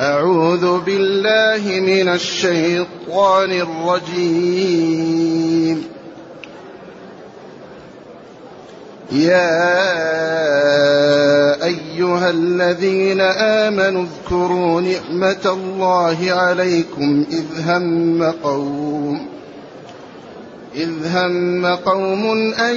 أعوذ بالله من الشيطان الرجيم. يا أيها الذين آمنوا اذكروا نعمة الله عليكم إذ هم قوم إذ هم قوم أن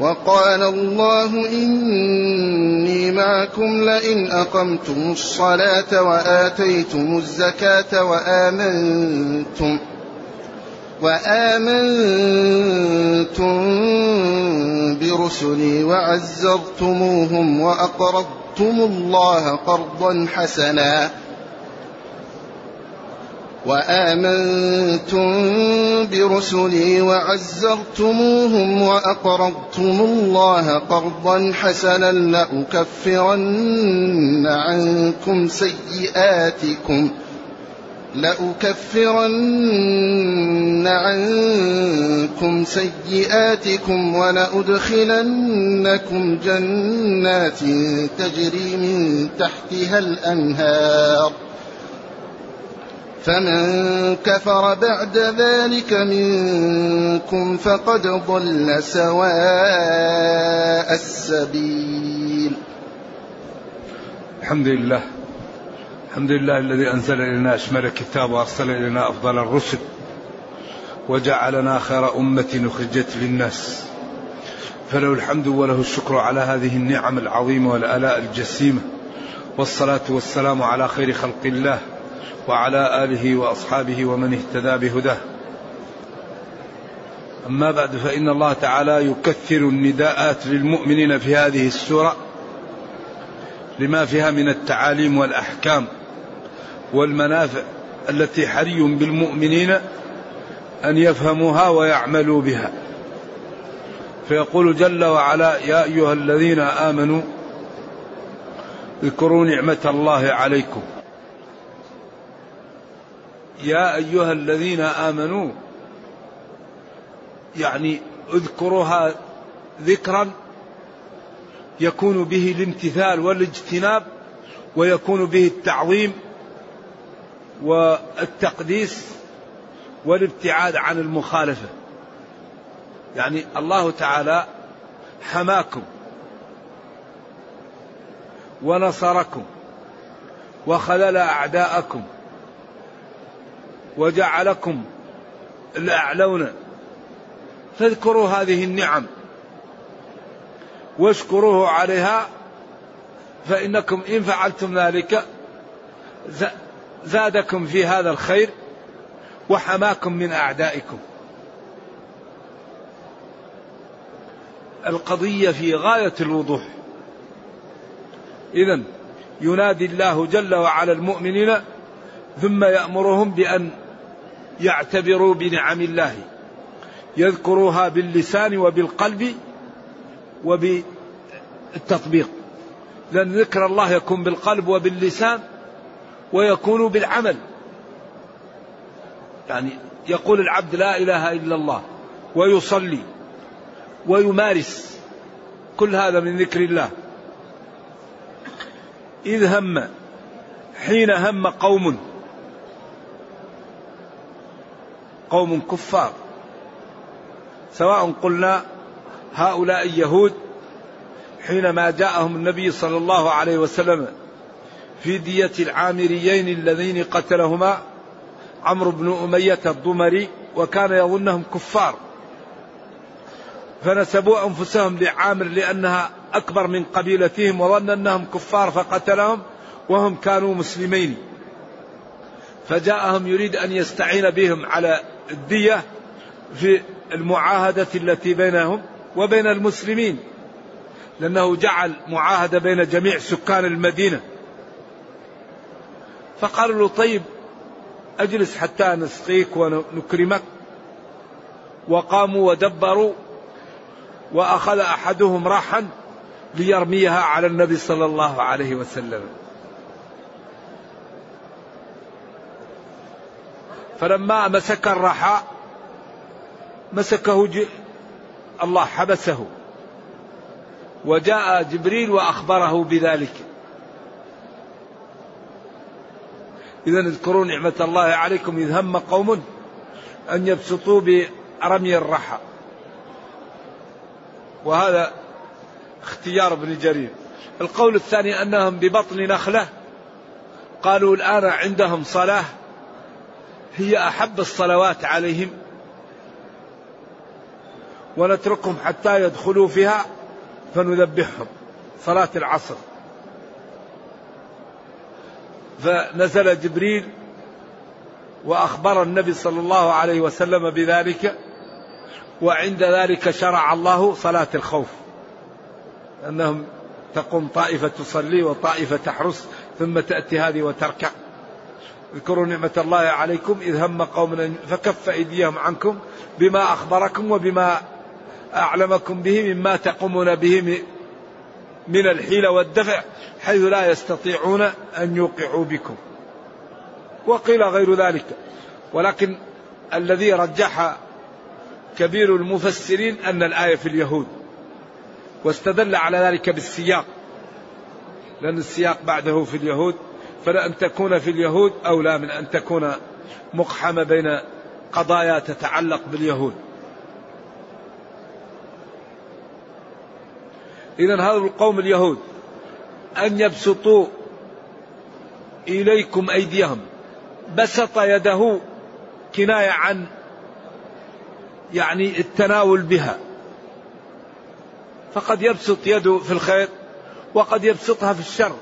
وقال الله إني معكم لئن أقمتم الصلاة وآتيتم الزكاة وآمنتم وآمنتم برسلي وعزرتموهم وأقرضتم الله قرضا حسنا وآمنتم برسلي وعزرتموهم وأقرضتم الله قرضا حسنا لأكفرن عنكم سيئاتكم لأكفرن عنكم سيئاتكم ولأدخلنكم جنات تجري من تحتها الأنهار فمن كفر بعد ذلك منكم فقد ضل سواء السبيل. الحمد لله. الحمد لله الذي أنزل إلينا أشمل الكتاب وأرسل إلينا أفضل الرسل وجعلنا خير أمة أخرجت للناس. فله الحمد وله الشكر على هذه النعم العظيمة والآلاء الجسيمة والصلاة والسلام على خير خلق الله. وعلى آله وأصحابه ومن اهتدى بهداه. أما بعد فإن الله تعالى يكثر النداءات للمؤمنين في هذه السورة لما فيها من التعاليم والأحكام والمنافع التي حري بالمؤمنين أن يفهموها ويعملوا بها. فيقول جل وعلا يا أيها الذين آمنوا اذكروا نعمة الله عليكم. يا أيها الذين آمنوا يعني اذكروها ذكرا يكون به الامتثال والاجتناب ويكون به التعظيم والتقديس والابتعاد عن المخالفة. يعني الله تعالى حماكم ونصركم وخذل أعداءكم وجعلكم الأعلون. فاذكروا هذه النعم. واشكروه عليها فإنكم إن فعلتم ذلك زادكم في هذا الخير وحماكم من أعدائكم. القضية في غاية الوضوح. اذا ينادي الله جل وعلا المؤمنين ثم يأمرهم بأن يعتبروا بنعم الله. يذكروها باللسان وبالقلب وبالتطبيق. لأن ذكر الله يكون بالقلب وباللسان ويكون بالعمل. يعني يقول العبد لا إله إلا الله ويصلي ويمارس. كل هذا من ذكر الله. إذ هم حين هم قوم قوم كفار. سواء قلنا هؤلاء اليهود حينما جاءهم النبي صلى الله عليه وسلم في دية العامريين اللذين قتلهما عمرو بن أمية الضمري وكان يظنهم كفار. فنسبوا أنفسهم لعامر لأنها أكبر من قبيلتهم وظن أنهم كفار فقتلهم وهم كانوا مسلمين. فجاءهم يريد أن يستعين بهم على الدية في المعاهدة التي بينهم وبين المسلمين لأنه جعل معاهدة بين جميع سكان المدينة. فقالوا له طيب أجلس حتى نسقيك ونكرمك. وقاموا ودبروا وأخذ أحدهم راحا ليرميها على النبي صلى الله عليه وسلم. فلما مسك الرحاء مسكه ج... الله حبسه. وجاء جبريل وأخبره بذلك. اذا اذكروا نعمة الله عليكم إذ هم قوم أن يبسطوا برمي الرحى. وهذا اختيار ابن جرير. القول الثاني أنهم ببطن نخلة. قالوا الآن عندهم صلاة. هي أحب الصلوات عليهم ونتركهم حتى يدخلوا فيها فنذبحهم. صلاة العصر. فنزل جبريل وأخبر النبي صلى الله عليه وسلم بذلك وعند ذلك شرع الله صلاة الخوف. أنهم تقوم طائفة تصلي وطائفة تحرس ثم تأتي هذه وتركع. اذكروا نعمة الله عليكم إذ هم قوم فكف أيديهم عنكم بما أخبركم وبما أعلمكم به مما تقومون به من الحيلة والدفع حيث لا يستطيعون أن يوقعوا بكم. وقيل غير ذلك. ولكن الذي رجح كبير المفسرين أن الآية في اليهود واستدل على ذلك بالسياق لأن السياق بعده في اليهود. فلأن تكون في اليهود أولى من أن تكون مقحمة بين قضايا تتعلق باليهود. إذا هذا القوم اليهود أن يبسطوا إليكم أيديهم. بسط يده كناية عن يعني التناول بها. فقد يبسط يده في الخير وقد يبسطها في الشر.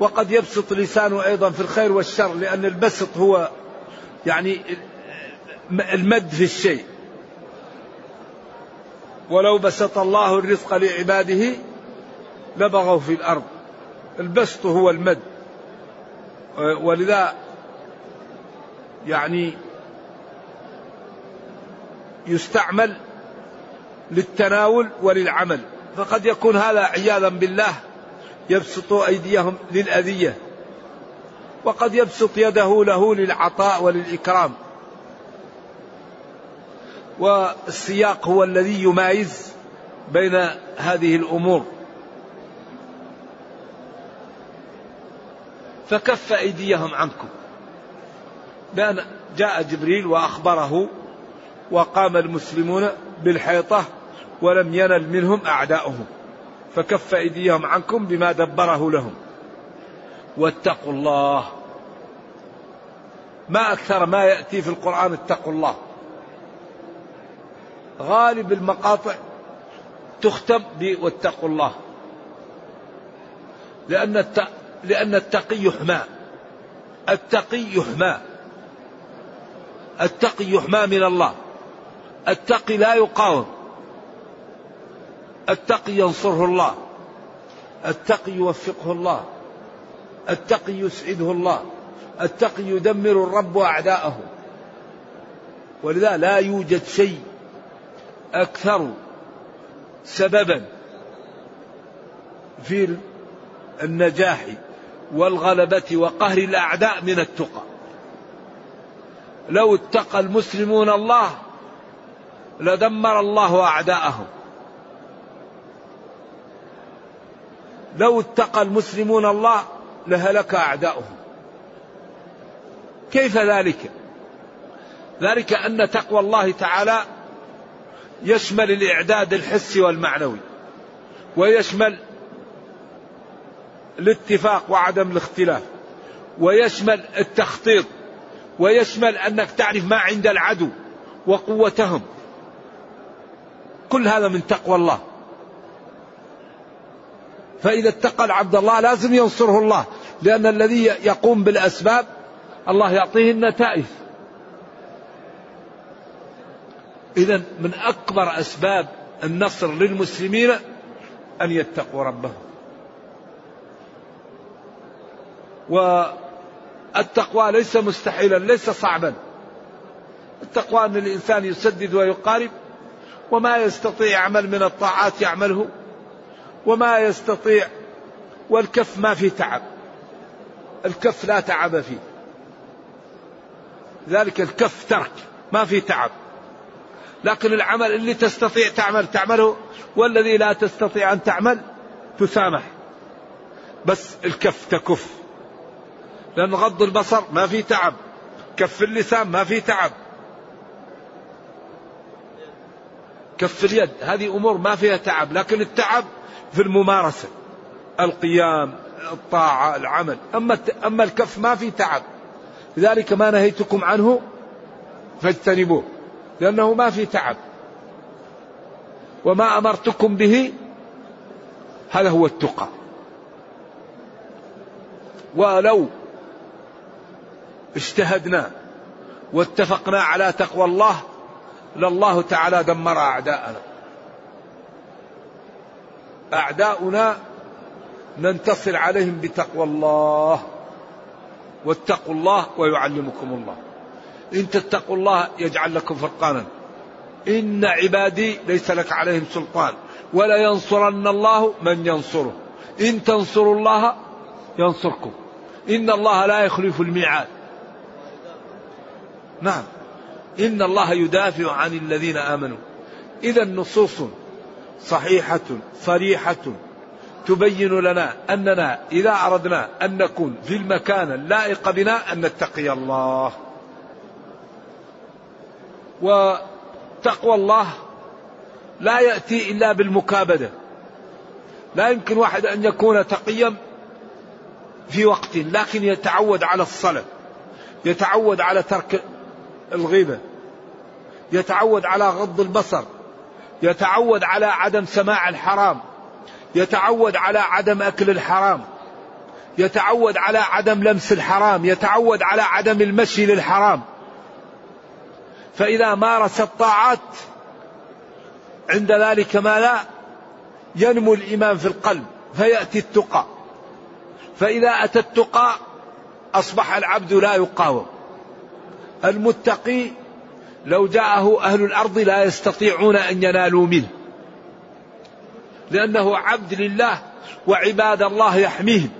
وقد يبسط لسانه أيضا في الخير والشر لأن البسط هو يعني المد في الشيء. ولو بسط الله الرزق لعباده لبغوا في الأرض. البسط هو المد. ولذا يعني يستعمل للتناول وللعمل. فقد يكون هذا عياذا بالله يبسط أيديهم للأذية. وقد يبسط يده له للعطاء وللإكرام. والسياق هو الذي يمايز بين هذه الأمور. فكف أيديهم عنكم. لأن جاء جبريل وأخبره وقام المسلمون بالحيطة ولم ينل منهم أعداؤهم. فكف أيديهم عنكم بما دبره لهم. واتقوا الله. ما أكثر ما يأتي في القرآن اتقوا الله. غالب المقاطع تختم واتقوا الله. لأن الت... لأن التقي يحمى. التقي يحمى. التقي يحمى من الله. التقي لا يقاوم. التقي ينصره الله. التقي يوفقه الله. التقي يسعده الله. التقي يدمر الرب أعداءه. ولذا لا يوجد شيء أكثر سببا في النجاح والغلبة وقهر الأعداء من التقى. لو اتقى المسلمون الله لدمر الله أعداءهم. لو اتقى المسلمون الله لهلك أعداؤهم. كيف ذلك؟ ذلك أن تقوى الله تعالى يشمل الإعداد الحسي والمعنوي ويشمل الاتفاق وعدم الاختلاف ويشمل التخطيط ويشمل أنك تعرف ما عند العدو وقوتهم. كل هذا من تقوى الله. فإذا اتقى العبد الله لازم ينصره الله. لأن الذي يقوم بالأسباب الله يعطيه النتائج. إذا من أكبر أسباب النصر للمسلمين أن يتقوا ربهم. والتقوى ليس مستحيلا ليس صعبا. التقوى أن الإنسان يسدد ويقارب وما يستطيع يعمل من الطاعات يعمله. وما يستطيع والكف ما في تعب. الكف لا تعب فيه. ذلك الكف ترك ما في تعب. لكن العمل اللي تستطيع تعمل تعمله والذي لا تستطيع أن تعمل تسامح. بس الكف تكف. لأن غض البصر ما في تعب. كف اللسان ما في تعب. كف اليد هذه أمور ما فيها تعب. لكن التعب في الممارسة. القيام الطاعة العمل. أما أما الكف ما في تعب. لذلك ما نهيتكم عنه فاجتنبوه لأنه ما في تعب. وما أمرتكم به هذا هو التقى. ولو اجتهدنا واتفقنا على تقوى الله لله تعالى دمر أعداءنا. أعداؤنا ننتصر عليهم بتقوى الله. واتقوا الله ويعلمكم الله. إن تتقوا الله يجعل لكم فرقانا. إن عبادي ليس لك عليهم سلطان. ولا ينصرن الله من ينصره. إن تنصروا الله ينصركم. إن الله لا يخلف الميعاد. نعم. إن الله يدافع عن الذين آمنوا. إذا نصوص صحيحة صريحة. تبين لنا أننا إذا أردنا أن نكون في المكان اللائق بنا أن نتقي الله. وتقوى الله لا يأتي إلا بالمكابدة. لا يمكن واحد أن يكون تقيا في وقت لكن يتعود على الصلاة يتعود على ترك الغيبة يتعود على غض البصر يتعود على عدم سماع الحرام يتعود على عدم أكل الحرام يتعود على عدم لمس الحرام يتعود على عدم المشي للحرام. فإذا مارس الطاعات عند ذلك ما لا ينمو الإيمان في القلب فيأتي التقى. فإذا أتى التقى أصبح العبد لا يقاوم. المتقي لو جاءه أهل الأرض لا يستطيعون أن ينالوا منه. لأنه عبد لله وعباد الله يحميهم.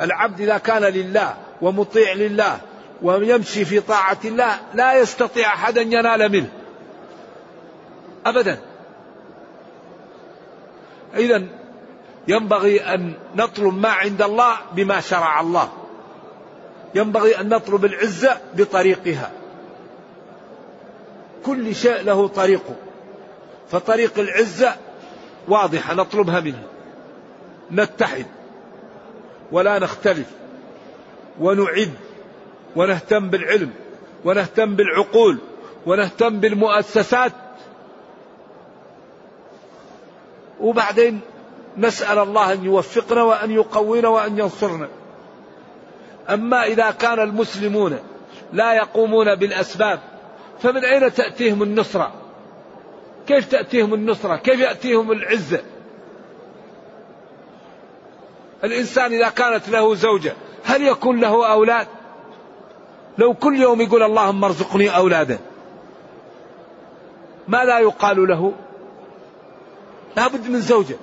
العبد إذا كان لله ومطيع لله ويمشي في طاعة الله لا يستطيع أحد أن ينال منه. أبدا. إذا ينبغي أن نطلب ما عند الله بما شرع الله. ينبغي أن نطلب العزة بطريقها. كل شيء له طريقه. فطريق العزة واضحة نطلبها منه. نتحد ولا نختلف ونعد ونهتم بالعلم ونهتم بالعقول ونهتم بالمؤسسات. وبعدين نسأل الله أن يوفقنا وأن يقوينا وأن ينصرنا. أما إذا كان المسلمون لا يقومون بالأسباب فمن أين تأتيهم النصرة كيف تأتيهم النصرة كيف يأتيهم العزة الإنسان إذا كانت له زوجة هل يكون له أولاد؟ لو كل يوم يقول اللهم ارزقني أولادا ما لا يقال له؟ لا بد من زوجة.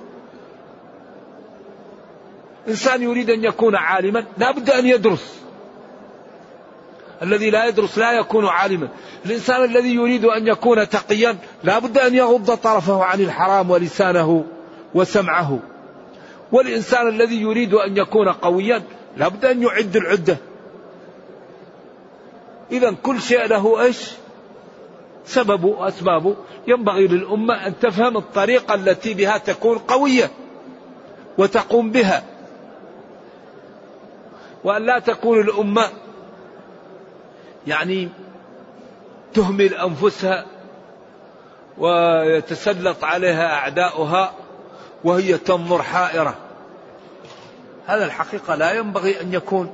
إنسان يريد أن يكون عالما لا بد أن يدرس. الذي لا يدرس لا يكون عالما. الإنسان الذي يريد أن يكون تقيا لا بد أن يغض طرفه عن الحرام ولسانه وسمعه. والإنسان الذي يريد أن يكون قويا لا بد أن يعد العدة. إذا كل شيء له إيش؟ سببه وأسبابه ينبغي للأمة أن تفهم الطريقة التي بها تكون قوية وتقوم بها. وأن لا تكون الأمة يعني تهمل أنفسها ويتسلط عليها أعداؤها وهي تنظر حائرة. هذا الحقيقة لا ينبغي أن يكون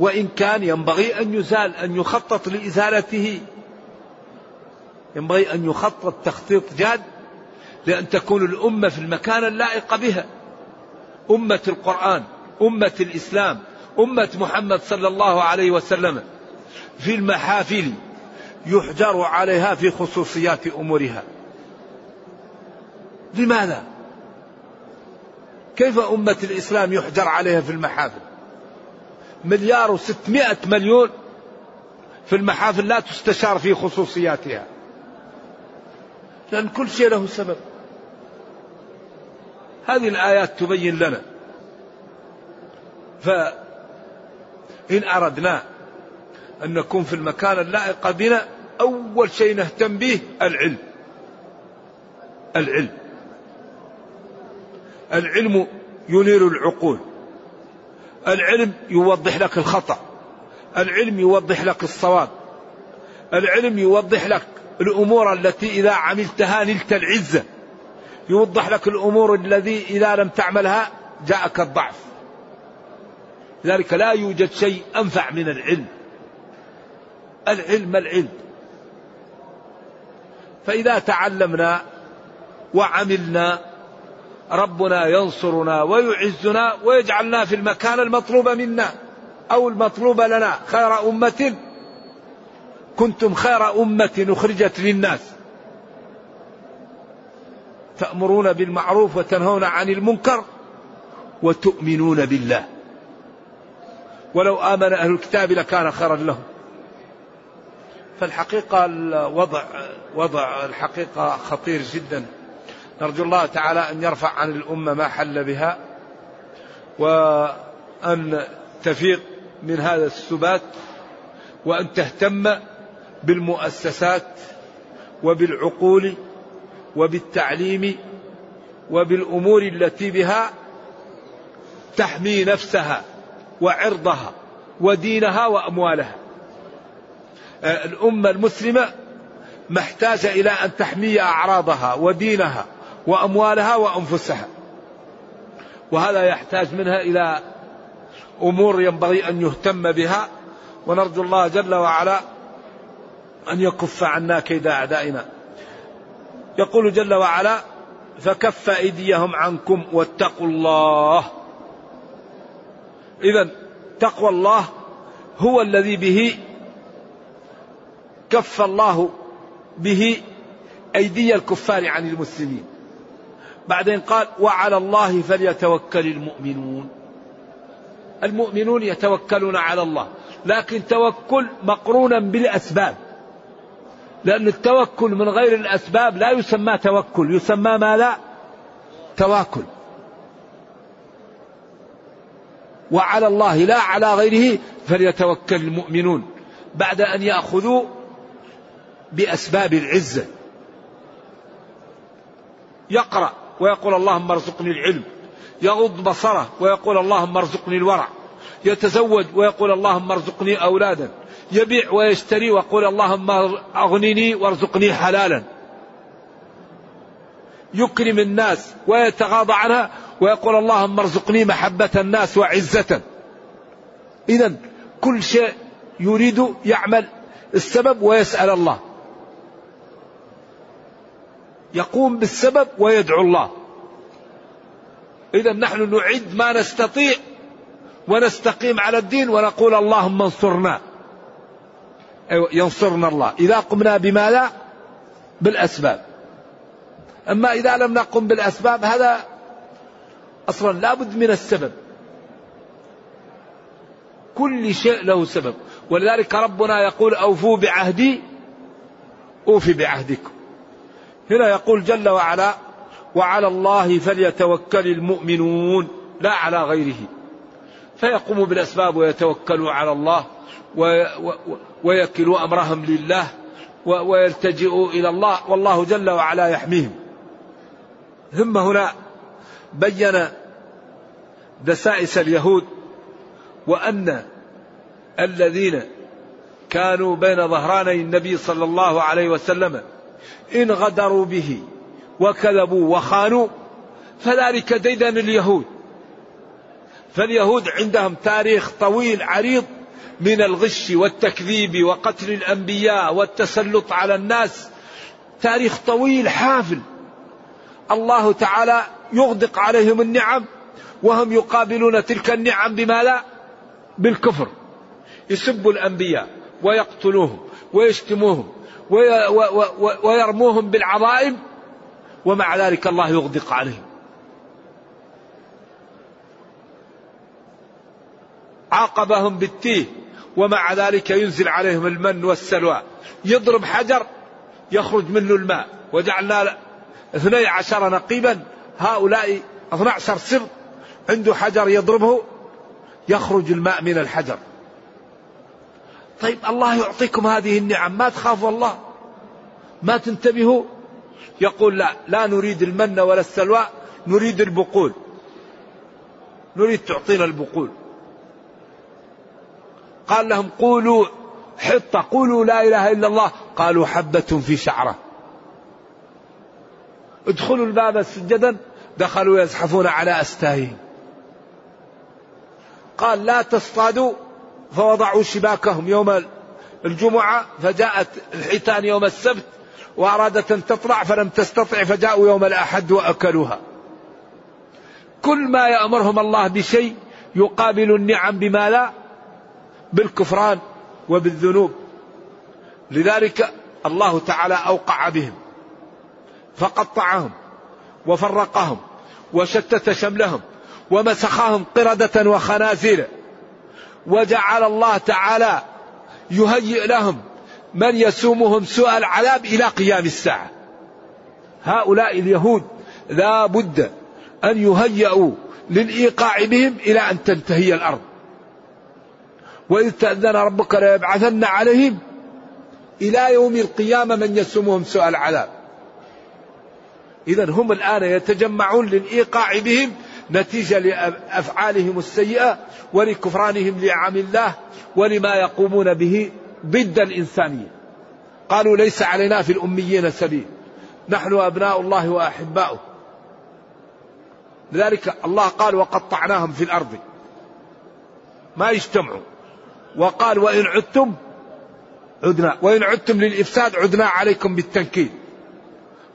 وإن كان ينبغي أن يزال أن يخطط لإزالته. ينبغي أن يخطط تخطيط جاد لأن تكون الأمة في المكان اللائق بها. أمة القرآن أمة الإسلام أمة محمد صلى الله عليه وسلم. في المحافل يحجر عليها في خصوصيات أمورها. لماذا؟ كيف أمة الإسلام يحجر عليها في المحافل؟ مليار وستمائة مليون في المحافل لا تستشار في خصوصياتها. لأن كل شيء له سبب. هذه الآيات تبين لنا. فإن أردنا أن نكون في المكان اللائق بنا. أول شيء نهتم به العلم. العلم. العلم ينير العقول. العلم يوضح لك الخطأ. العلم يوضح لك الصواب. العلم يوضح لك الأمور التي إذا عملتها نلت العزة. يوضح لك الأمور الذي إذا لم تعملها جاءك الضعف. لذلك لا يوجد شيء أنفع من العلم. العلم العلم. فإذا تعلمنا وعملنا ربنا ينصرنا ويعزنا ويجعلنا في المكان المطلوب منا أو المطلوب لنا. خير أمة كنتم خير أمة أخرجت للناس. تأمرون بالمعروف وتنهون عن المنكر وتؤمنون بالله. ولو آمن أهل الكتاب لكان خيرا لهم. فالحقيقة الوضع وضع الحقيقة خطير جدا. نرجو الله تعالى أن يرفع عن الأمة ما حل بها وأن تفيق من هذا السبات وأن تهتم بالمؤسسات وبالعقول وبالتعليم وبالأمور التي بها تحمي نفسها وعرضها ودينها وأموالها. الأمة المسلمة محتاجة إلى أن تحمي أعراضها ودينها وأموالها وأنفسها. وهذا يحتاج منها إلى أمور ينبغي أن يهتم بها. ونرجو الله جل وعلا أن يكف عنا كيد أعدائنا. يقول جل وعلا فكف أيديهم عنكم واتقوا الله. إذا تقوى الله هو الذي به كف الله به أيدي الكفار عن المسلمين. بعدين قال وعلى الله فليتوكل المؤمنون. المؤمنون يتوكلون على الله لكن توكل مقرونا بالأسباب. لأن التوكل من غير الأسباب لا يسمى توكل يسمى ما لا؟ تواكل. وعلى الله لا على غيره فليتوكل المؤمنون. بعد أن يأخذوا بأسباب العزة. يقرأ ويقول اللهم ارزقني العلم. يغض بصره ويقول اللهم ارزقني الورع. يتزوج ويقول اللهم ارزقني أولادا. يبيع ويشتري ويقول اللهم أغنني وارزقني حلالا. يكرم الناس ويتغاضى عنها ويقول اللهم ارزقني محبة الناس وعزة. إذا كل شيء يريد يعمل السبب ويسأل الله. يقوم بالسبب ويدعو الله. إذا نحن نعد ما نستطيع ونستقيم على الدين ونقول اللهم انصرنا. أيوة ينصرنا الله. إذا قمنا بما لا بالأسباب. أما إذا لم نقم بالأسباب هذا أصلا لابد من السبب. كل شيء له سبب. ولذلك ربنا يقول أوفوا بعهدي أوفي بعهدكم. هنا يقول جل وعلا وعلى الله فليتوكل المؤمنون لا على غيره. فيقوموا بالأسباب ويتوكلوا على الله ويكلوا أمرهم لله ويلتجئوا إلى الله والله جل وعلا يحميهم. ثم هنا بين دسائس اليهود وأن الذين كانوا بين ظهراني النبي صلى الله عليه وسلم إن غدروا به وكذبوا وخانوا فذلك ديدن اليهود. فاليهود عندهم تاريخ طويل عريض من الغش والتكذيب وقتل الأنبياء والتسلط على الناس. تاريخ طويل حافل. الله تعالى يغدق عليهم النعم وهم يقابلون تلك النعم بما لا بالكفر. يسبوا الأنبياء ويقتلوهم ويشتموهم ويرموهم بالعظائم ومع ذلك الله يغدق عليهم. عاقبهم بالتيه ومع ذلك ينزل عليهم المن والسلوى. يضرب حجر يخرج منه الماء. وجعلنا اثني عشر نقيبا هؤلاء اثنى عشر سر عنده حجر يضربه يخرج الماء من الحجر. طيب الله يعطيكم هذه النعم. ما تخافوا الله ما تنتبهوا؟ يقول لا لا نريد المن ولا السلوى نريد البقول. نريد تعطينا البقول. قال لهم قولوا حطة قولوا لا إله إلا الله. قالوا حبة في شعرة. ادخلوا الباب سجدا دخلوا يزحفون على أستاههم قال لا تصطادوا فوضعوا شباكهم يوم الجمعة فجاءت الحيتان يوم السبت وأرادت أن تطلع فلم تستطع فجاءوا يوم الأحد وأكلوها. كل ما يأمرهم الله بشيء يقابل النعم بما لا بالكفران وبالذنوب. لذلك الله تعالى أوقع بهم فقطعهم وفرقهم وشتت شملهم ومسخهم قردة وخنازير. وجعل الله تعالى يهيئ لهم من يسومهم سوء العذاب إلى قيام الساعة. هؤلاء اليهود لا بد أن يهيئوا للإيقاع بهم إلى أن تنتهي الأرض. وإذ تأذن ربك ليبعثن عليهم إلى يوم القيامة من يسومهم سوء العذاب. إذا هم الآن يتجمعون للإيقاع بهم نتيجة لأفعالهم السيئة ولكفرانهم لعام الله ولما يقومون به ضد الإنسانية. قالوا ليس علينا في الأميين سبيل. نحن أبناء الله وأحباؤه. لذلك الله قال وقطعناهم في الأرض. ما يجتمعوا وقال وإن عدتم عدنا. وإن عدتم للإفساد عدنا عليكم بالتنكيل.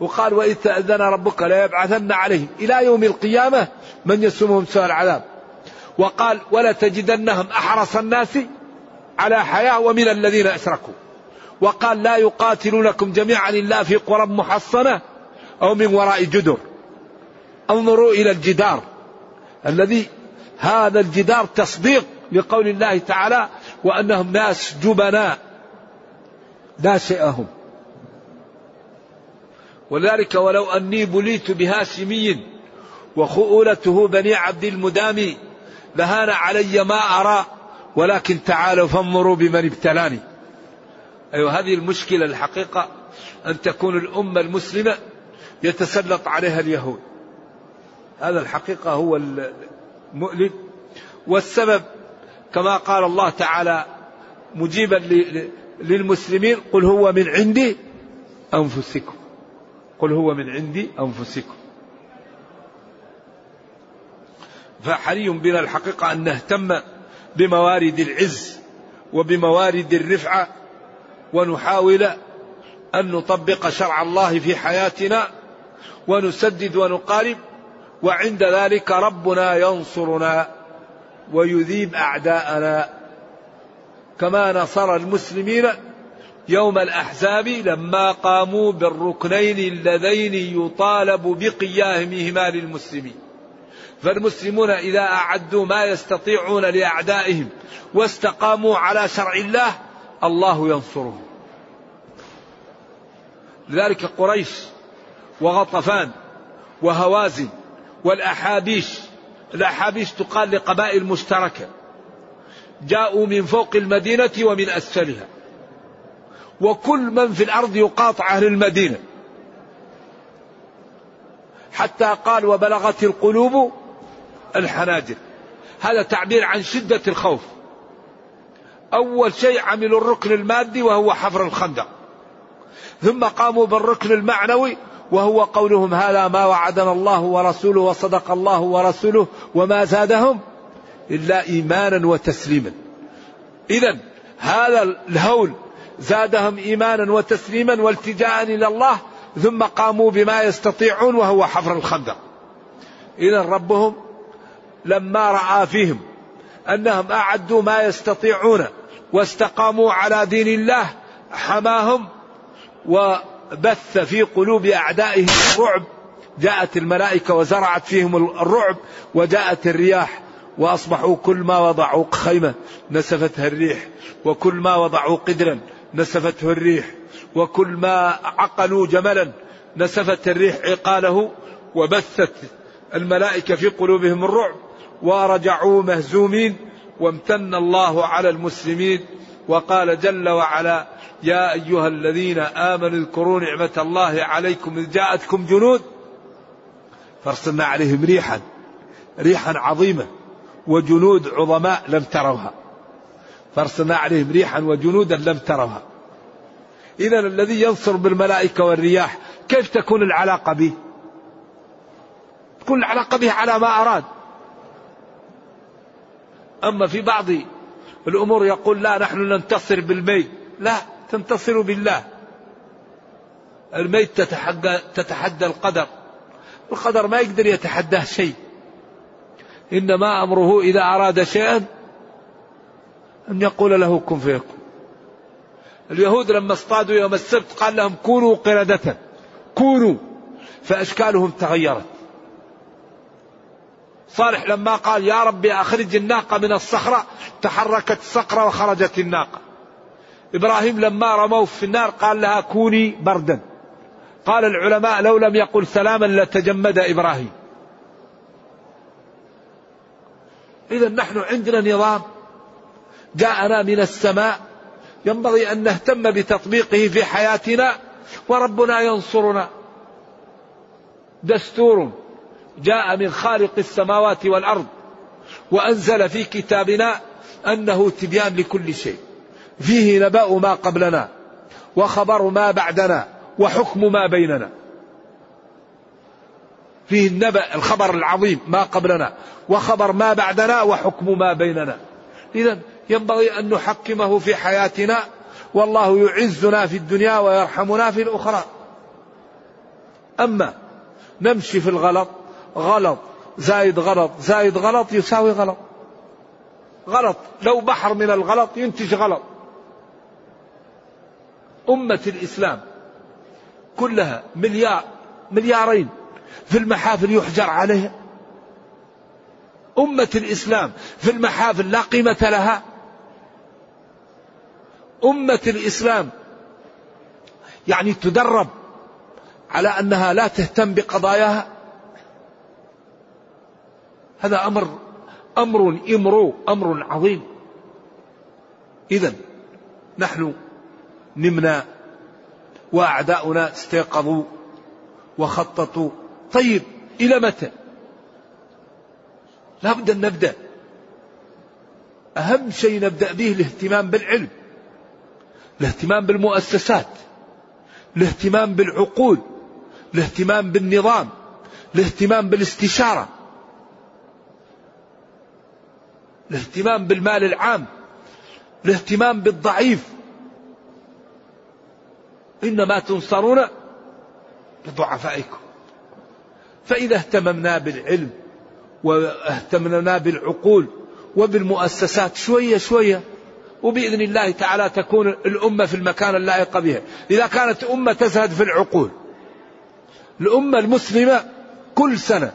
وقال وإذ تأذن ربك ليبعثن عليهم. إلى يوم القيامة من يسومهم سوء العذاب. وقال ولا تجدنهم أحرص الناس على حياة ومن الذين أشركوا. وقال لا يقاتلونكم جميعا إلا في قرى محصنة أو من وراء جدر. انظروا إلى الجدار الذي هذا الجدار تصديق لقول الله تعالى وأنهم ناس جبناء. لا ولذلك ولو أني بليت بهاشمي وخؤولته بني عبد المدام لهان علي ما أرى ولكن تعالوا فانظروا بمن ابتلاني. أيوة هذه المشكلة الحقيقة أن تكون الأمة المسلمة يتسلط عليها اليهود. هذا الحقيقة هو المؤلم. والسبب كما قال الله تعالى مجيبا للمسلمين قل هو من عندي أنفسكم. قل هو من عندي أنفسكم. فحري بنا الحقيقة أن نهتم بموارد العز وبموارد الرفعة ونحاول أن نطبق شرع الله في حياتنا ونسدد ونقارب وعند ذلك ربنا ينصرنا ويذيب أعداءنا. كما نصر المسلمين يوم الأحزاب لما قاموا بالركنين اللذين يطالب بقيامهما للمسلمين. فالمسلمون إذا أعدوا ما يستطيعون لأعدائهم واستقاموا على شرع الله الله ينصرهم. لذلك قريش وغطفان وهوازن والأحابيش الأحابيش تقال لقبائل مشتركة جاءوا من فوق المدينة ومن أسفلها. وكل من في الأرض يقاطع أهل المدينة. حتى قال وبلغت القلوب الحناجر. هذا تعبير عن شدة الخوف. أول شيء عملوا الركن المادي وهو حفر الخندق. ثم قاموا بالركن المعنوي وهو قولهم هذا ما وعدنا الله ورسوله وصدق الله ورسوله وما زادهم إلا إيمانا وتسليما. إذا هذا الهول زادهم إيمانا وتسليما والتجاء إلى الله ثم قاموا بما يستطيعون وهو حفر الخندق. إذا ربهم لما رأى فيهم أنهم أعدوا ما يستطيعون واستقاموا على دين الله حماهم وبث في قلوب أعدائهم الرعب. جاءت الملائكة وزرعت فيهم الرعب وجاءت الرياح وأصبحوا كل ما وضعوا خيمة نسفتها الريح وكل ما وضعوا قدرا. نسفته الريح وكل ما عقلوا جملا نسفت الريح عقاله وبثت الملائكة في قلوبهم الرعب ورجعوا مهزومين وامتن الله على المسلمين وقال جل وعلا يا أيها الذين آمنوا اذكروا نعمة الله عليكم إذ جاءتكم جنود فارسلنا عليهم ريحا ريحا عظيمة وجنود عظماء لم تروها. فارسلنا عليهم ريحا وجنودا لم تروها إذا الذي ينصر بالملائكة والرياح كيف تكون العلاقة به؟ تكون العلاقة به على ما أراد. أما في بعض الأمور يقول لا نحن ننتصر بالميت. لا تنتصر بالله. الميت تتحدى القدر. القدر ما يقدر يتحداه شيء. إنما أمره إذا أراد شيئا أن يقول له كن فيكون. اليهود لما اصطادوا يوم السبت قال لهم كونوا قردة. كونوا. فأشكالهم تغيرت. صالح لما قال يا ربي أخرج الناقة من الصخرة تحركت الصخرة وخرجت الناقة. إبراهيم لما رموه في النار قال لها كوني بردا. قال العلماء لو لم يقل سلاما لتجمد إبراهيم. إذا نحن عندنا نظام جاءنا من السماء. ينبغي أن نهتم بتطبيقه في حياتنا وربنا ينصرنا. دستور جاء من خالق السماوات والأرض وأنزل في كتابنا أنه تبيان لكل شيء. فيه نبأ ما قبلنا وخبر ما بعدنا وحكم ما بيننا. فيه النبأ الخبر العظيم ما قبلنا وخبر ما بعدنا وحكم ما بيننا. إذا ينبغي أن نحكمه في حياتنا والله يعزنا في الدنيا ويرحمنا في الأخرى. أما نمشي في الغلط غلط زايد غلط زايد غلط يساوي غلط. غلط لو بحر من الغلط ينتج غلط. أمة الإسلام كلها مليار مليارين في المحافل يحجر عليها. أمة الإسلام في المحافل لا قيمة لها. أمة الإسلام. يعني تدرب على أنها لا تهتم بقضاياها. هذا أمر أمر إمرو أمر عظيم. إذا نحن نمنا وأعداؤنا استيقظوا وخططوا. طيب إلى متى؟ لا بد أن نبدأ. أهم شيء نبدأ به الاهتمام بالعلم. الاهتمام بالمؤسسات الاهتمام بالعقول الاهتمام بالنظام الاهتمام بالاستشارة الاهتمام بالمال العام الاهتمام بالضعيف. إنما تنصرون بضعفائكم. فإذا اهتممنا بالعلم واهتممنا بالعقول وبالمؤسسات شوية شوية وبإذن الله تعالى تكون الأمة في المكان اللائق بها إذا كانت أمة تزهد في العقول الأمة المسلمة كل سنة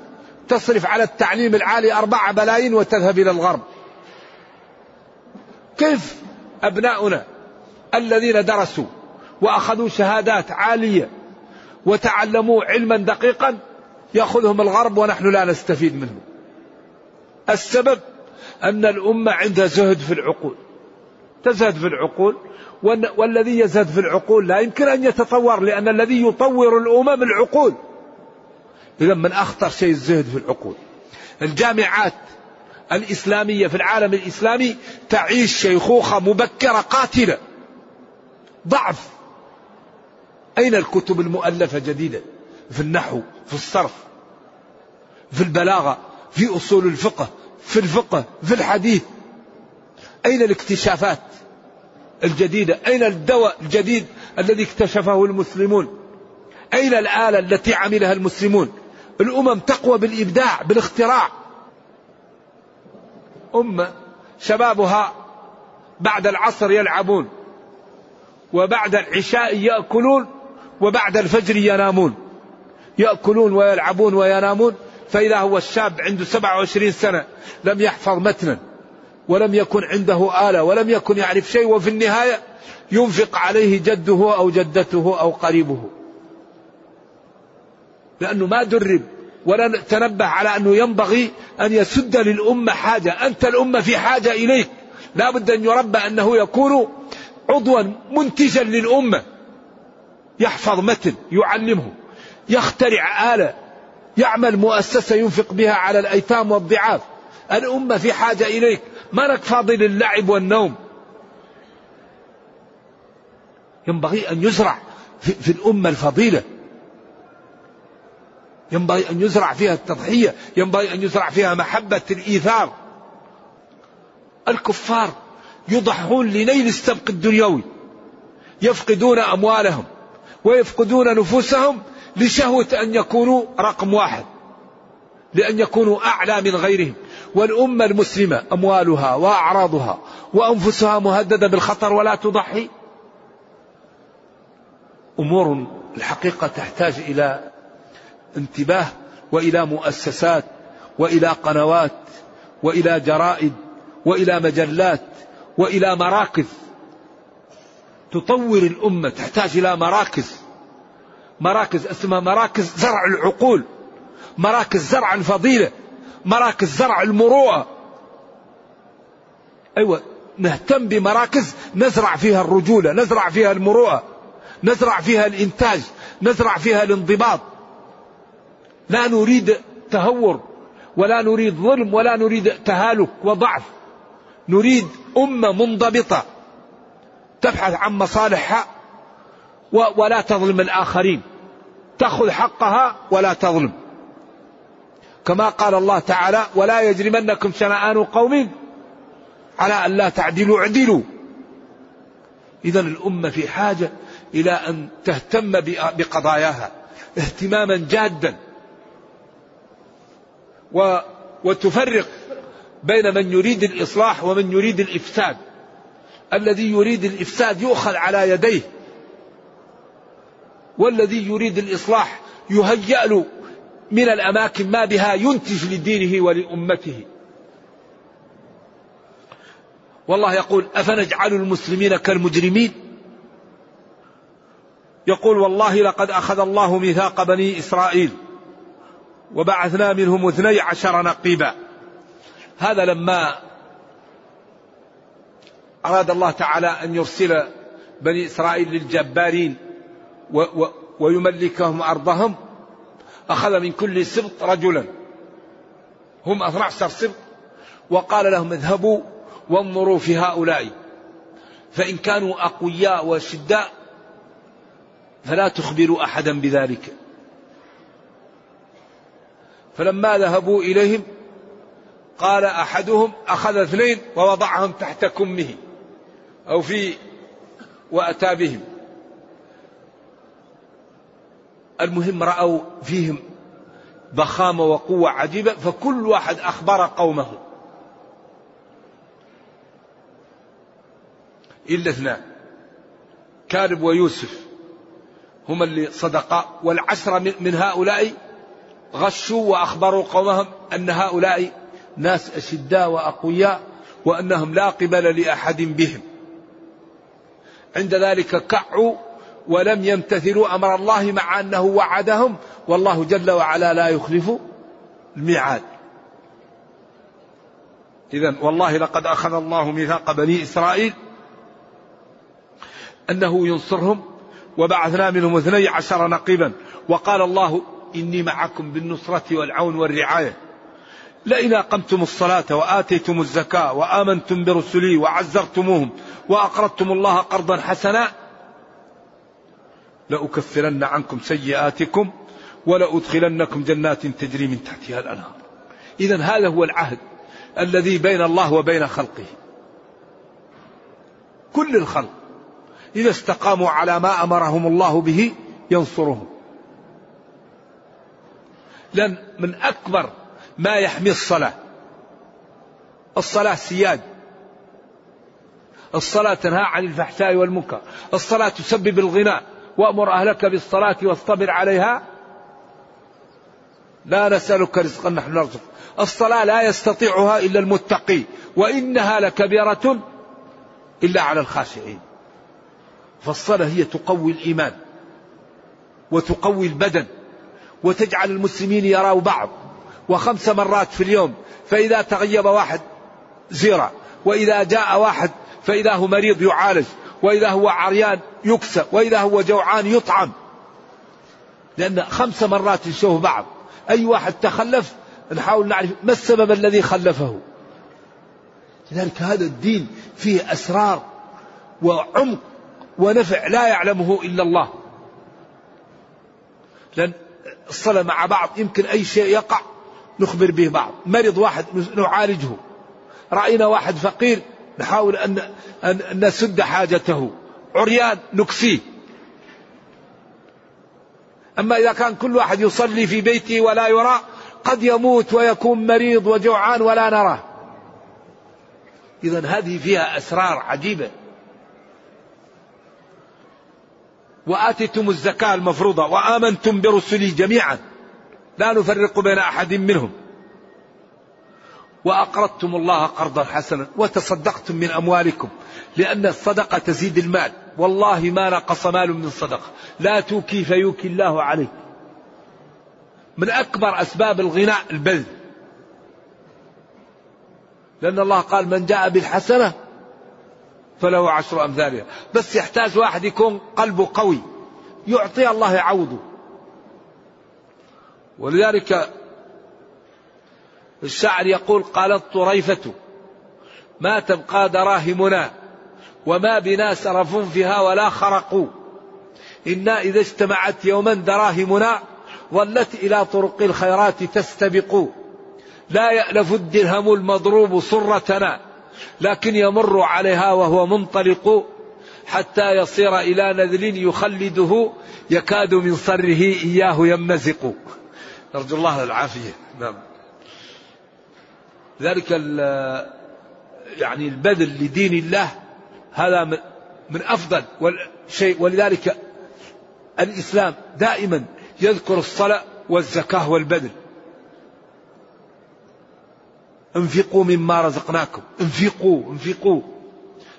تصرف على التعليم العالي أربعة بلايين وتذهب إلى الغرب. كيف أبناؤنا الذين درسوا وأخذوا شهادات عالية وتعلموا علما دقيقا يأخذهم الغرب ونحن لا نستفيد منه السبب أن الأمة عندها زهد في العقول. تزهد في العقول والذي يزهد في العقول لا يمكن أن يتطور لأن الذي يطور الأمم العقول. إذا من أخطر شيء الزهد في العقول. الجامعات الإسلامية في العالم الإسلامي تعيش شيخوخة مبكرة قاتلة. ضعف. أين الكتب المؤلفة جديدة؟ في النحو في الصرف في البلاغة في أصول الفقه في الفقه في الحديث. أين الاكتشافات الجديدة؟ أين الدواء الجديد الذي اكتشفه المسلمون؟ أين الآلة التي عملها المسلمون؟ الأمم تقوى بالإبداع بالاختراع. أمة شبابها بعد العصر يلعبون وبعد العشاء يأكلون وبعد الفجر ينامون. يأكلون ويلعبون وينامون فإذا هو الشاب عنده 27 سنة لم يحفظ متنا. ولم يكن عنده آلة ولم يكن يعرف شيء وفي النهاية ينفق عليه جده أو جدته أو قريبه. لأنه ما درب ولا تنبه على أنه ينبغي أن يسد للأمة حاجة. أنت الأمة في حاجة إليك. لا بد أن يربى أنه يكون عضوا منتجا للأمة. يحفظ متن يعلمه يخترع آلة يعمل مؤسسة ينفق بها على الأيتام والضعاف. الأمة في حاجة إليك. ما لك فاضي للعب والنوم. ينبغي أن يزرع في, في الأمة الفضيلة. ينبغي أن يزرع فيها التضحية. ينبغي أن يزرع فيها محبة الإيثار. الكفار يضحون لنيل السبق الدنيوي. يفقدون أموالهم ويفقدون نفوسهم لشهوة أن يكونوا رقم واحد لأن يكونوا أعلى من غيرهم. والأمة المسلمة أموالها وأعراضها وأنفسها مهددة بالخطر ولا تضحي. أمور الحقيقة تحتاج إلى انتباه وإلى مؤسسات وإلى قنوات وإلى جرائد وإلى مجلات وإلى مراكز. تطور الأمة تحتاج إلى مراكز. مراكز اسمها مراكز زرع العقول. مراكز زرع الفضيله مراكز زرع المروءة. أيوه نهتم بمراكز نزرع فيها الرجولة نزرع فيها المروءة نزرع فيها الإنتاج نزرع فيها الانضباط. لا نريد تهور ولا نريد ظلم ولا نريد تهالك وضعف. نريد أمة منضبطة تبحث عن مصالحها ولا تظلم الآخرين. تأخذ حقها ولا تظلم. كما قال الله تعالى ولا يجرمنكم شنآن قوم على أن لا تعدلوا اعدلوا. إذا الأمة في حاجة إلى أن تهتم بقضاياها اهتماما جادا. و وتفرق بين من يريد الإصلاح ومن يريد الإفساد. الذي يريد الإفساد يؤخذ على يديه والذي يريد الإصلاح يهيأ له. من الأماكن ما بها ينتج لدينه ولأمته. والله يقول أفنجعل المسلمين كالمجرمين؟ يقول والله لقد أخذ الله ميثاق بني إسرائيل وبعثنا منهم اثني عشر نقيبا. هذا لما أراد الله تعالى أن يرسل بني إسرائيل للجبارين و و ويملكهم أرضهم أخذ من كل سبط رجلا. هم أثنى عشر سبط. وقال لهم اذهبوا وانظروا في هؤلاء. فإن كانوا أقوياء وشداء فلا تخبروا أحدا بذلك. فلما ذهبوا إليهم قال أحدهم أخذ اثنين ووضعهم تحت كمه أو في وأتى بهم. المهم رأوا فيهم ضخامة وقوة عجيبة فكل واحد أخبر قومه إلا اثنان كالب ويوسف هما اللي صدقا والعشرة من هؤلاء غشوا وأخبروا قومهم أن هؤلاء ناس أشداء وأقوياء وأنهم لا قبل لأحد بهم. عند ذلك كعوا ولم يمتثلوا أمر الله مع أنه وعدهم والله جل وعلا لا يخلف الميعاد. اذا والله لقد أخذ الله ميثاق بني إسرائيل أنه ينصرهم وبعثنا منهم اثني عشر نقيبا وقال الله إني معكم بالنصرة والعون والرعاية لئن أقمتم الصلاة وآتيتم الزكاة وآمنتم برسلي وعزرتموهم وأقرضتم الله قرضا حسنا لأكفرن عنكم سيئاتكم ولأدخلنكم جنات تجري من تحتها الأنهار. إذا هذا هو العهد الذي بين الله وبين خلقه. كل الخلق إذا استقاموا على ما أمرهم الله به ينصرهم. لأن من أكبر ما يحمي الصلاة الصلاة سياج. الصلاة تنهى عن الفحشاء والمنكر. الصلاة تسبب الغنى وأمر أهلك بالصلاة واصطبر عليها. لا نسألك رزقا نحن نرزق. الصلاة لا يستطيعها إلا المتقي وإنها لكبيرة إلا على الخاشعين. فالصلاة هي تقوي الإيمان وتقوي البدن وتجعل المسلمين يروا بعض. وخمس مرات في اليوم فإذا تغيب واحد زيرة وإذا جاء واحد فإذا هو مريض يعالج. وإذا هو عريان يكسى وإذا هو جوعان يطعم. لأن خمس مرات يشوف بعض. أي واحد تخلف نحاول نعرف ما السبب الذي خلفه. لذلك هذا الدين فيه أسرار وعمق ونفع لا يعلمه إلا الله. لأن الصلاة مع بعض يمكن أي شيء يقع نخبر به بعض. مرض واحد نعالجه. رأينا واحد فقير نحاول أن, أن نسد حاجته. عريان نكسيه. أما إذا كان كل واحد يصلي في بيته ولا يرى قد يموت ويكون مريض وجوعان ولا نراه إذا هذه فيها أسرار عجيبة. وآتيتم الزكاة المفروضة وآمنتم برسلي جميعا. لا نفرق بين أحد منهم. وأقرضتم الله قرضا حسنا وتصدقتم من أموالكم لأن الصدقة تزيد المال. والله ما نقص مال من صدقة. لا توكي فيوكي الله عليك. من أكبر أسباب الغنى البذل. لأن الله قال من جاء بالحسنة فله عشر أمثالها. بس يحتاج واحد يكون قلبه قوي يعطي الله يعوضه. ولذلك الشاعر يقول قالت طريفة ما تبقى دراهمنا وما بنا سرف فيها ولا خرقوا إنا إذا اجتمعت يوما دراهمنا ظلت إلى طرق الخيرات تستبق. لا يألف الدرهم المضروب صرتنا لكن يمر عليها وهو منطلق. حتى يصير إلى نذل يخلده يكاد من صره إياه يمزق. نرجو الله العافية. نعم. ذلك يعني البذل لدين الله هذا من أفضل شيء. ولذلك الإسلام دائما يذكر الصلاة والزكاة والبذل. انفقوا مما رزقناكم. انفقوا انفقوا.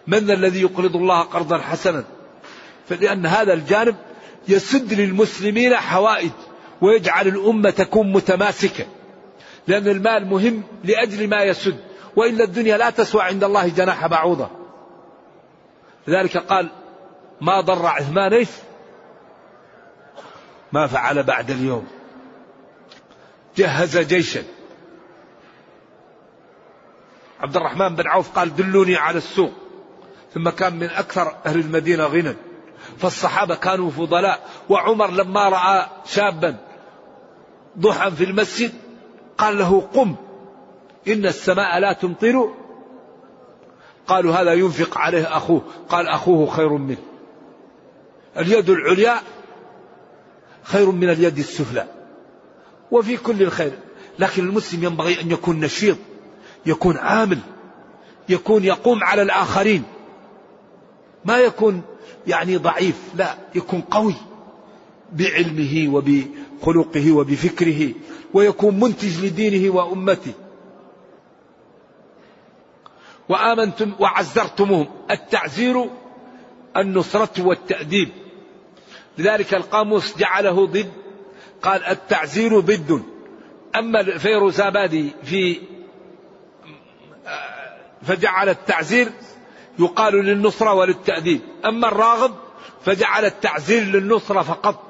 من الذي يقرض الله قرضا حسنا؟ فلأن هذا الجانب يسد للمسلمين حوائج ويجعل الأمة تكون متماسكة. لأن المال مهم لأجل ما يسد وإلا الدنيا لا تسوى عند الله جناح بعوضة. لذلك قال ما ضر عثمان إيش ما فعل بعد اليوم. جهز جيشا. عبد الرحمن بن عوف قال دلوني على السوق. ثم كان من أكثر أهل المدينة غنى. فالصحابة كانوا فضلاء وعمر لما رأى شابا ضحى في المسجد قال له قم إن السماء لا تمطر. قالوا هذا ينفق عليه أخوه. قال أخوه خير منه. اليد العليا خير من اليد السفلى. وفي كل الخير. لكن المسلم ينبغي أن يكون نشيط يكون عامل يكون يقوم على الآخرين. ما يكون يعني ضعيف لا يكون قوي بعلمه وبخلقه وبفكره ويكون منتج لدينه وأمته. وآمنتم وعزرتموهم. التعزير النصرة والتأديب. لذلك القاموس جعله ضد قال التعزير ضد. أما الفيروزابادي في فجعل التعزير يقال للنصرة وللتأديب. أما الراغب فجعل التعزير للنصرة فقط.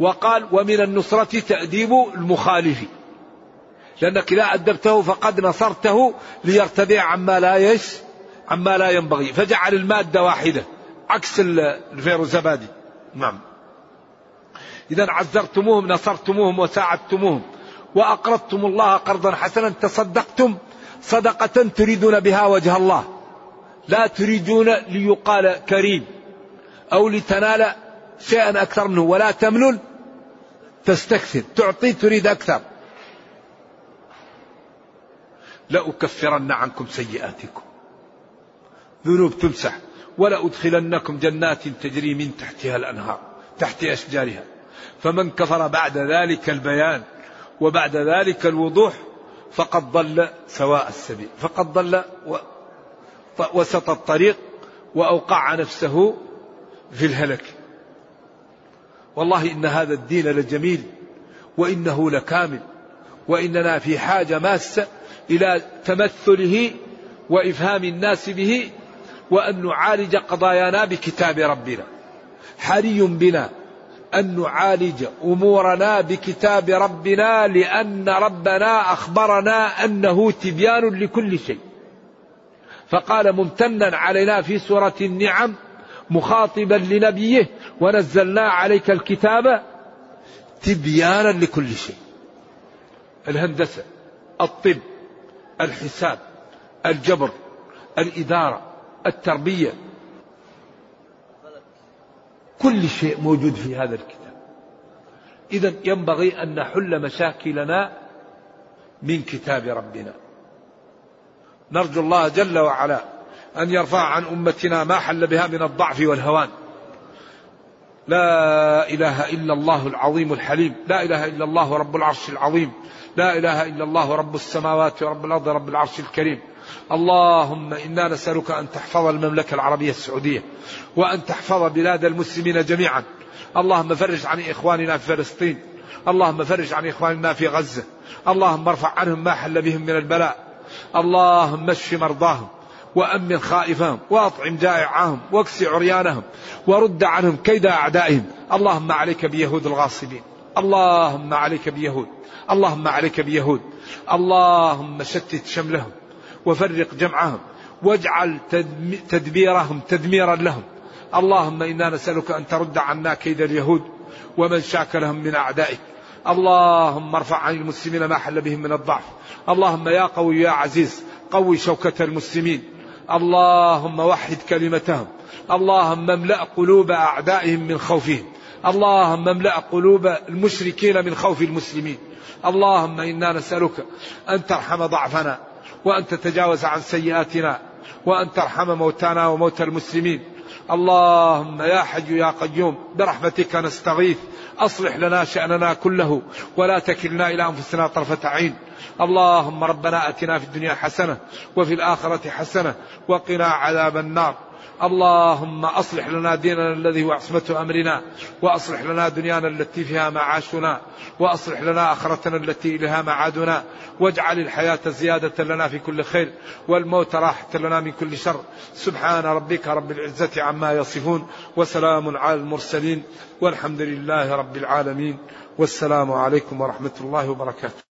وقال ومن النصرة تأديب المخالف. لأنك إذا أدبته فقد نصرته ليرتدع عما لا يش عما لا ينبغي. فجعل المادة واحدة عكس الفيروزبادي نعم. إذا عزرتموهم نصرتموهم وساعدتموهم. وأقرضتم الله قرضا حسنا تصدقتم صدقة تريدون بها وجه الله. لا تريدون ليقال كريم أو لتنال شيئا أكثر منه. ولا تمنن تستكثر. تعطي تريد أكثر. لأكفرن عنكم سيئاتكم. ذنوب تمسح. ولأدخلنكم جنات تجري من تحتها الأنهار تحت أشجارها. فمن كفر بعد ذلك البيان وبعد ذلك الوضوح فقد ضل سواء السبيل. فقد ضل وسط الطريق وأوقع نفسه في الهلك. والله إن هذا الدين لجميل وإنه لكامل وإننا في حاجة ماسة إلى تمثله وإفهام الناس به وأن نعالج قضايانا بكتاب ربنا. حري بنا أن نعالج أمورنا بكتاب ربنا لأن ربنا أخبرنا أنه تبيان لكل شيء. فقال ممتنا علينا في سورة النعم مخاطبا لنبيه ونزلنا عليك الكتاب تبيانا لكل شيء. الهندسة الطب الحساب الجبر الإدارة التربية. كل شيء موجود في هذا الكتاب. إذا ينبغي أن نحل مشاكلنا من كتاب ربنا. نرجو الله جل وعلا أن يرفع عن أمتنا ما حل بها من الضعف والهوان. لا إله إلا الله العظيم الحليم. لا إله إلا الله رب العرش العظيم. لا إله إلا الله رب السماوات ورب الأرض رب العرش الكريم. اللهم إنا نسألك أن تحفظ المملكة العربية السعودية وأن تحفظ بلاد المسلمين جميعا. اللهم فرج عن إخواننا في فلسطين. اللهم فرج عن إخواننا في غزة. اللهم ارفع عنهم ما حل بهم من البلاء. اللهم اشف مرضاهم. وأمن خائفهم وأطعم جائعهم واكس عريانهم ورد عنهم كيد أعدائهم. اللهم عليك بيهود الغاصبين. اللهم عليك بيهود. اللهم عليك بيهود. اللهم شتت شملهم وفرق جمعهم واجعل تدبيرهم تدميرا لهم. اللهم إنا نسألك أن ترد عنا كيد اليهود ومن شاكلهم من أعدائك. اللهم ارفع عن المسلمين ما حل بهم من الضعف. اللهم يا قوي يا عزيز قوي شوكة المسلمين. اللهم وحد كلمتهم. اللهم املأ قلوب أعدائهم من خوفهم. اللهم املأ قلوب المشركين من خوف المسلمين. اللهم إنا نسألك أن ترحم ضعفنا وأن تتجاوز عن سيئاتنا وأن ترحم موتانا وموتى المسلمين. اللهم يا حي يا قيوم برحمتك نستغيث. أصلح لنا شأننا كله ولا تكلنا إلى أنفسنا طرفة عين. اللهم ربنا أتنا في الدنيا حسنة وفي الآخرة حسنة وقنا عذاب النار. اللهم أصلح لنا ديننا الذي هو عصمة أمرنا وأصلح لنا دنيانا التي فيها معاشنا وأصلح لنا آخرتنا التي إليها معادنا. واجعل الحياة زيادة لنا في كل خير والموت راحة لنا من كل شر. سبحان ربك رب العزة عما يصفون وسلام على المرسلين والحمد لله رب العالمين. والسلام عليكم ورحمة الله وبركاته.